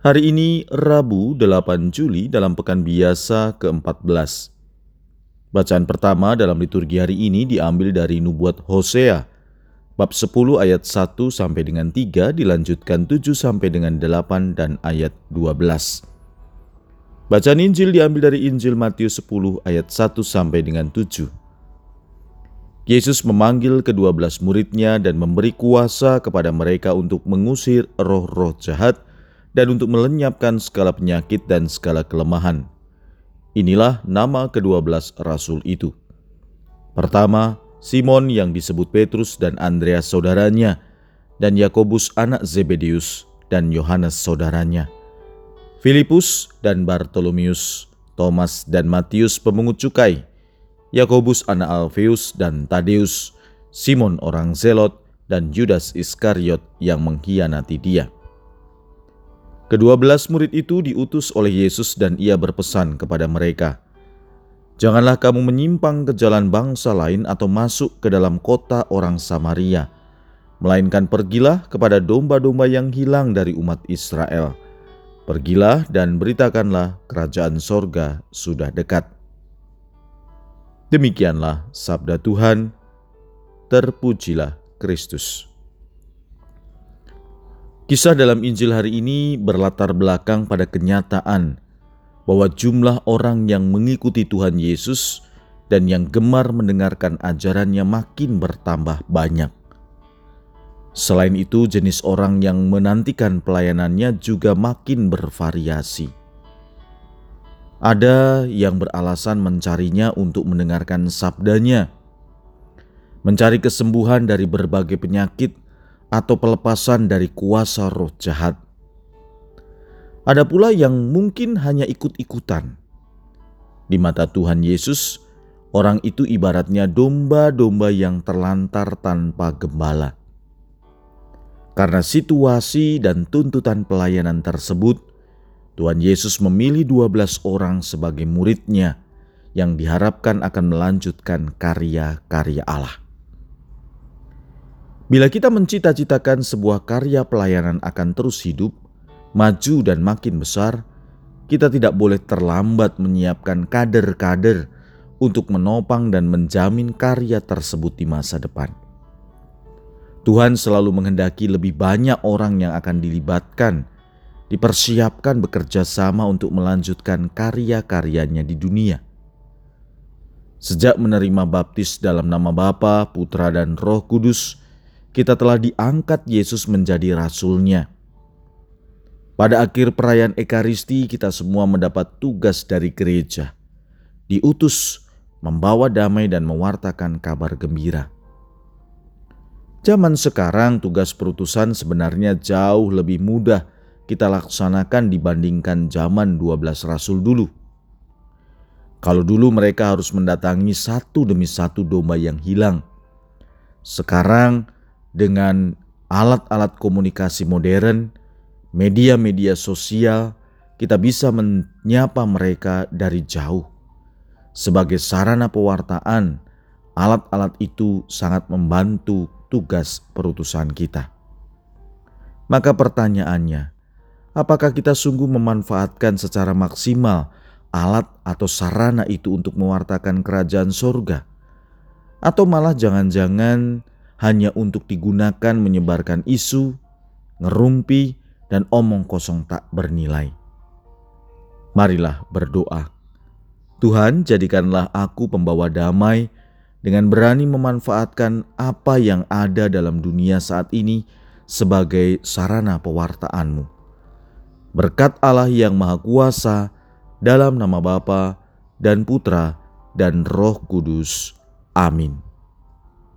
Hari ini Rabu 8 Juli dalam pekan biasa ke-14. Bacaan pertama dalam liturgi hari ini diambil dari nubuat Hosea bab 10 ayat 1 sampai dengan 3 dilanjutkan 7 sampai dengan 8 dan ayat 12. Bacaan Injil diambil dari Injil Matius 10 ayat 1 sampai dengan 7. Yesus memanggil kedua belas muridnya dan memberi kuasa kepada mereka untuk mengusir roh-roh jahat dan untuk melenyapkan segala penyakit dan segala kelemahan. Inilah nama kedua belas rasul itu. Pertama, Simon yang disebut Petrus dan Andreas saudaranya, dan Yakobus anak Zebedius dan Yohanes saudaranya. Filipus dan Bartolomius, Thomas dan Matius pemungut cukai, Yakobus anak Alfeus dan Tadeus, Simon orang Zelot, dan Judas Iskariot yang mengkhianati dia. Kedua belas murid itu diutus oleh Yesus dan ia berpesan kepada mereka, Janganlah kamu menyimpang ke jalan bangsa lain atau masuk ke dalam kota orang Samaria, melainkan pergilah kepada domba-domba yang hilang dari umat Israel. Pergilah dan beritakanlah kerajaan sorga sudah dekat. Demikianlah sabda Tuhan, terpujilah Kristus. Kisah dalam Injil hari ini berlatar belakang pada kenyataan bahwa jumlah orang yang mengikuti Tuhan Yesus dan yang gemar mendengarkan ajarannya makin bertambah banyak. Selain itu, jenis orang yang menantikan pelayanannya juga makin bervariasi. Ada yang beralasan mencarinya untuk mendengarkan sabdanya, mencari kesembuhan dari berbagai penyakit atau pelepasan dari kuasa roh jahat. Ada pula yang mungkin hanya ikut-ikutan. Di mata Tuhan Yesus, orang itu ibaratnya domba-domba yang terlantar tanpa gembala. Karena situasi dan tuntutan pelayanan tersebut, Tuhan Yesus memilih 12 orang sebagai muridnya yang diharapkan akan melanjutkan karya-karya Allah. Bila kita mencita-citakan sebuah karya pelayanan akan terus hidup, maju dan makin besar, kita tidak boleh terlambat menyiapkan kader-kader untuk menopang dan menjamin karya tersebut di masa depan. Tuhan selalu menghendaki lebih banyak orang yang akan dilibatkan, dipersiapkan bekerja sama untuk melanjutkan karya-karyanya di dunia. Sejak menerima baptis dalam nama Bapa, Putra, dan Roh Kudus, kita telah diangkat Yesus menjadi rasulnya. Pada akhir perayaan Ekaristi kita semua mendapat tugas dari gereja. Diutus membawa damai dan mewartakan kabar gembira. Zaman sekarang tugas perutusan sebenarnya jauh lebih mudah kita laksanakan dibandingkan zaman 12 rasul dulu. Kalau dulu mereka harus mendatangi satu demi satu domba yang hilang. Sekarang dengan alat-alat komunikasi modern, media-media sosial, kita bisa menyapa mereka dari jauh. Sebagai sarana pewartaan, alat-alat itu sangat membantu tugas perutusan kita. Maka pertanyaannya, apakah kita sungguh memanfaatkan secara maksimal alat atau sarana itu untuk mewartakan kerajaan sorga? Atau malah jangan-jangan hanya untuk digunakan menyebarkan isu, ngerumpi, dan omong kosong tak bernilai. Marilah berdoa. Tuhan, jadikanlah aku pembawa damai dengan berani memanfaatkan apa yang ada dalam dunia saat ini sebagai sarana pewartaanmu. Berkat Allah yang Maha Kuasa, dalam nama Bapa dan Putra dan Roh Kudus. Amin.